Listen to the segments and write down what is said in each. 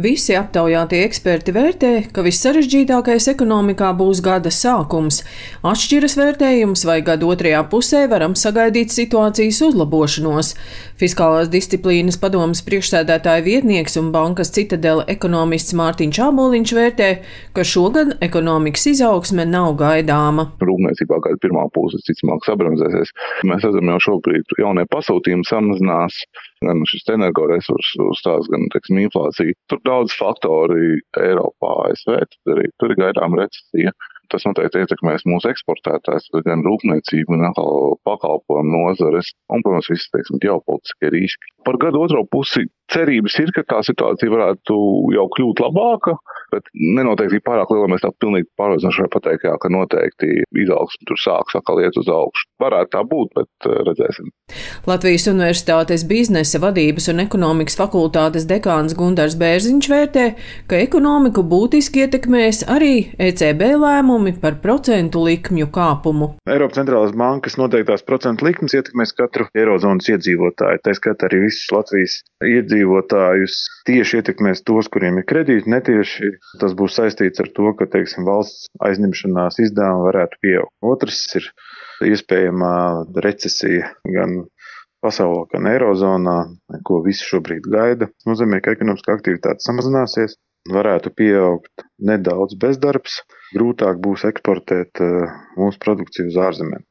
Visi aptaujātie eksperti vērtē, ka vissarežģītākais ekonomikā būs gada sākums. Atšķiras vērtējums, vai gada otrajā pusē varam sagaidīt situācijas uzlabošanos. Fiskālās disciplīnas padomas priekšsēdētāja vietnieks un bankas citadela ekonomists Mārtiņš Āboliņš vērtē, ka šogad ekonomikas izaugsme nav gaidāma. Rūpniecībā gada pirmā puse ticamāk sabremzēsies. Mēs redzam jau šobrīd jaunie pasūtījumi samazinās, gan šis energoresursu stāsts, gan, teiksim, inflācija. Tur daudz faktori Eiropā, ASV, tad arī tur ir gaidām recesija. Tas noteikti ietekmēs mūsu eksportētājs, gan rūpniecību, gan pakalpojumu nozares un, protams, visi, teiksim, ģeopolitiskie riski. Par gadu otro pusi cerības ir, ka tā situācija varētu jau kļūt labāka, bet nenoteikti pārāk liela mēs tā pilnīgi pārliecinoši pateikt, jā, ka noteikti izaugsme tur sāks atkal iet uz augšu. Varētu tā būt, bet uh, redzēsim. Latvijas Universitātes biznesa vadības un ekonomikas fakultātes dekāns Gundars Bērziņš vērtē, ka ekonomiku būtiski ietekmēs arī ECB lēmumi par procentu likmju kāpumu. Eiropas centrālās bankas noteiktās procentu likmes ietekmēs katru Eirozonas iedzīvotāju, tā skata arī visus Latvijas iedzīvotājus. Tieši ietekmēs tos, kuriem ir kredīti, netieši tas būs saistīts ar to, ka, teiksim, valsts aizņemšanās izdevumi varētu pieaugt. Otrs ir iespējamā recesija gan pasaulē, gan Eirozonā, ko visi šobrīd gaida. Tas nozīmē, ka ekonomiskā aktivitāte samazināsies, varētu pieaugt nedaudz bezdarbs, grūtāk būs eksportēt mūsu produkciju uz ārzemēm.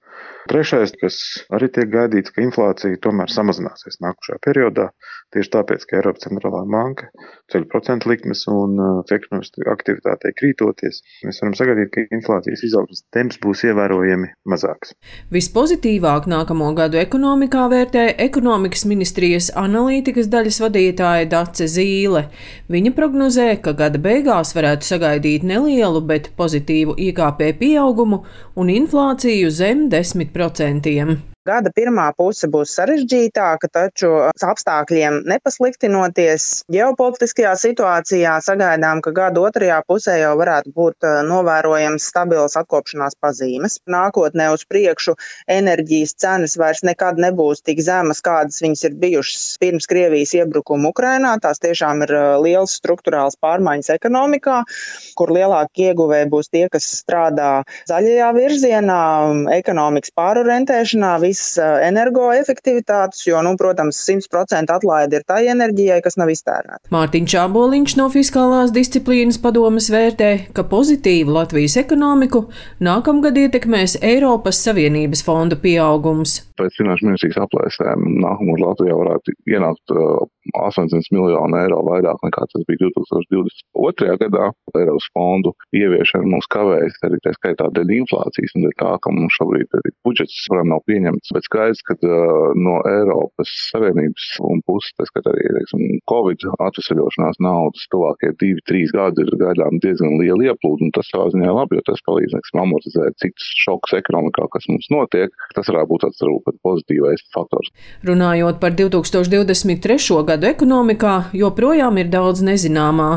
Trešais, kas arī tiek gaidīts, ka inflācija tomēr samazināsies nākošajā periodā, tieši tāpēc, ka Eiropas centrālā banka ceļ procentu likmes un ekonomiskā aktivitātei krītoties, mēs varam sagaidīt, ka inflācijas izaugsmes temps būs ievērojami mazāks. Vispozitīvāk nākamo gadu ekonomikā vērtē ekonomikas ministrijas analītikas daļas vadītāja Dace Zīle. Viņa prognozē, ka gada beigās varētu sagaidīt nelielu, bet pozitīvu IKP pieaugumu un inflāciju zem 10%. 10%. Gada pirmā puse būs sarežģītāka, taču apstākļiem nepasliktinoties ģeopolitiskajā situācijā sagaidām, ka gada otrajā pusē jau varētu būt novērojams stabils atkopšanās pazīmes. Nākotnē uz priekšu enerģijas cenas vairs nekad nebūs tik zemas, kādas viņas ir bijušas pirms Krievijas iebrukuma Ukrainā. Tās tiešām ir liels struktūrāls pārmaiņas ekonomikā, kur lielākie ieguvēji būs tie, kas strādā zaļajā virzienā, ekonomikas pārorientēšanā, visas energoefektivitātes, jo, nu, protams, 100% atlaide ir tai enerģijai, kas nav iztērēta. Mārtiņš Čāboliņš no Fiskālās disciplīnas padomas vērtē, ka pozitīvu Latvijas ekonomiku nākamgad ietekmēs Eiropas Savienības fondu pieaugums. Pēc finanšu ministrijas aplēsēm nākamgad Latvijā varētu ienākt 800 miljonu eiro vairāk nekā tas bija 2022. gadā. Eiropas fondu ieviešana mums kavējas arī tā skaitā dēļ inflācijas un dēļ tā, ka mums šobrīd arī budžets varam nav pieņemts. Bet skaidrs, ka uh, no Eiropas Savienības un puses, tas, ka arī teiksim, Covid atvesaļošanās naudas tuvākie divi, trīs gadi ir gaidām diezgan liela ieplūda, un tas savā ziņā labi, jo tas palīdz teiksim, amortizēt citus šokus ekonomikā, kas mums notiek. Tas varētu būt tāds varbūt pozitīvais faktors. Runājot par 2023. gadu ekonomikā, joprojām ir daudz nezināmā.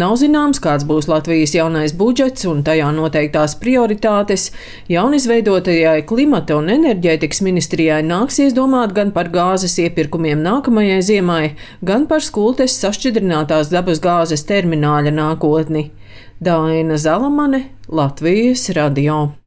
Nav zināms, kāds būs Latvijas jaunais budžets un tajā noteiktās prioritātes, jaunizveidotajai klimata un enerģētikas ministrijai nāksies domāt gan par gāzes iepirkumiem nākamajai ziemai, gan par skultes sašķidrinātās dabas gāzes termināļa nākotni. Daina Zalamane, Latvijas radio.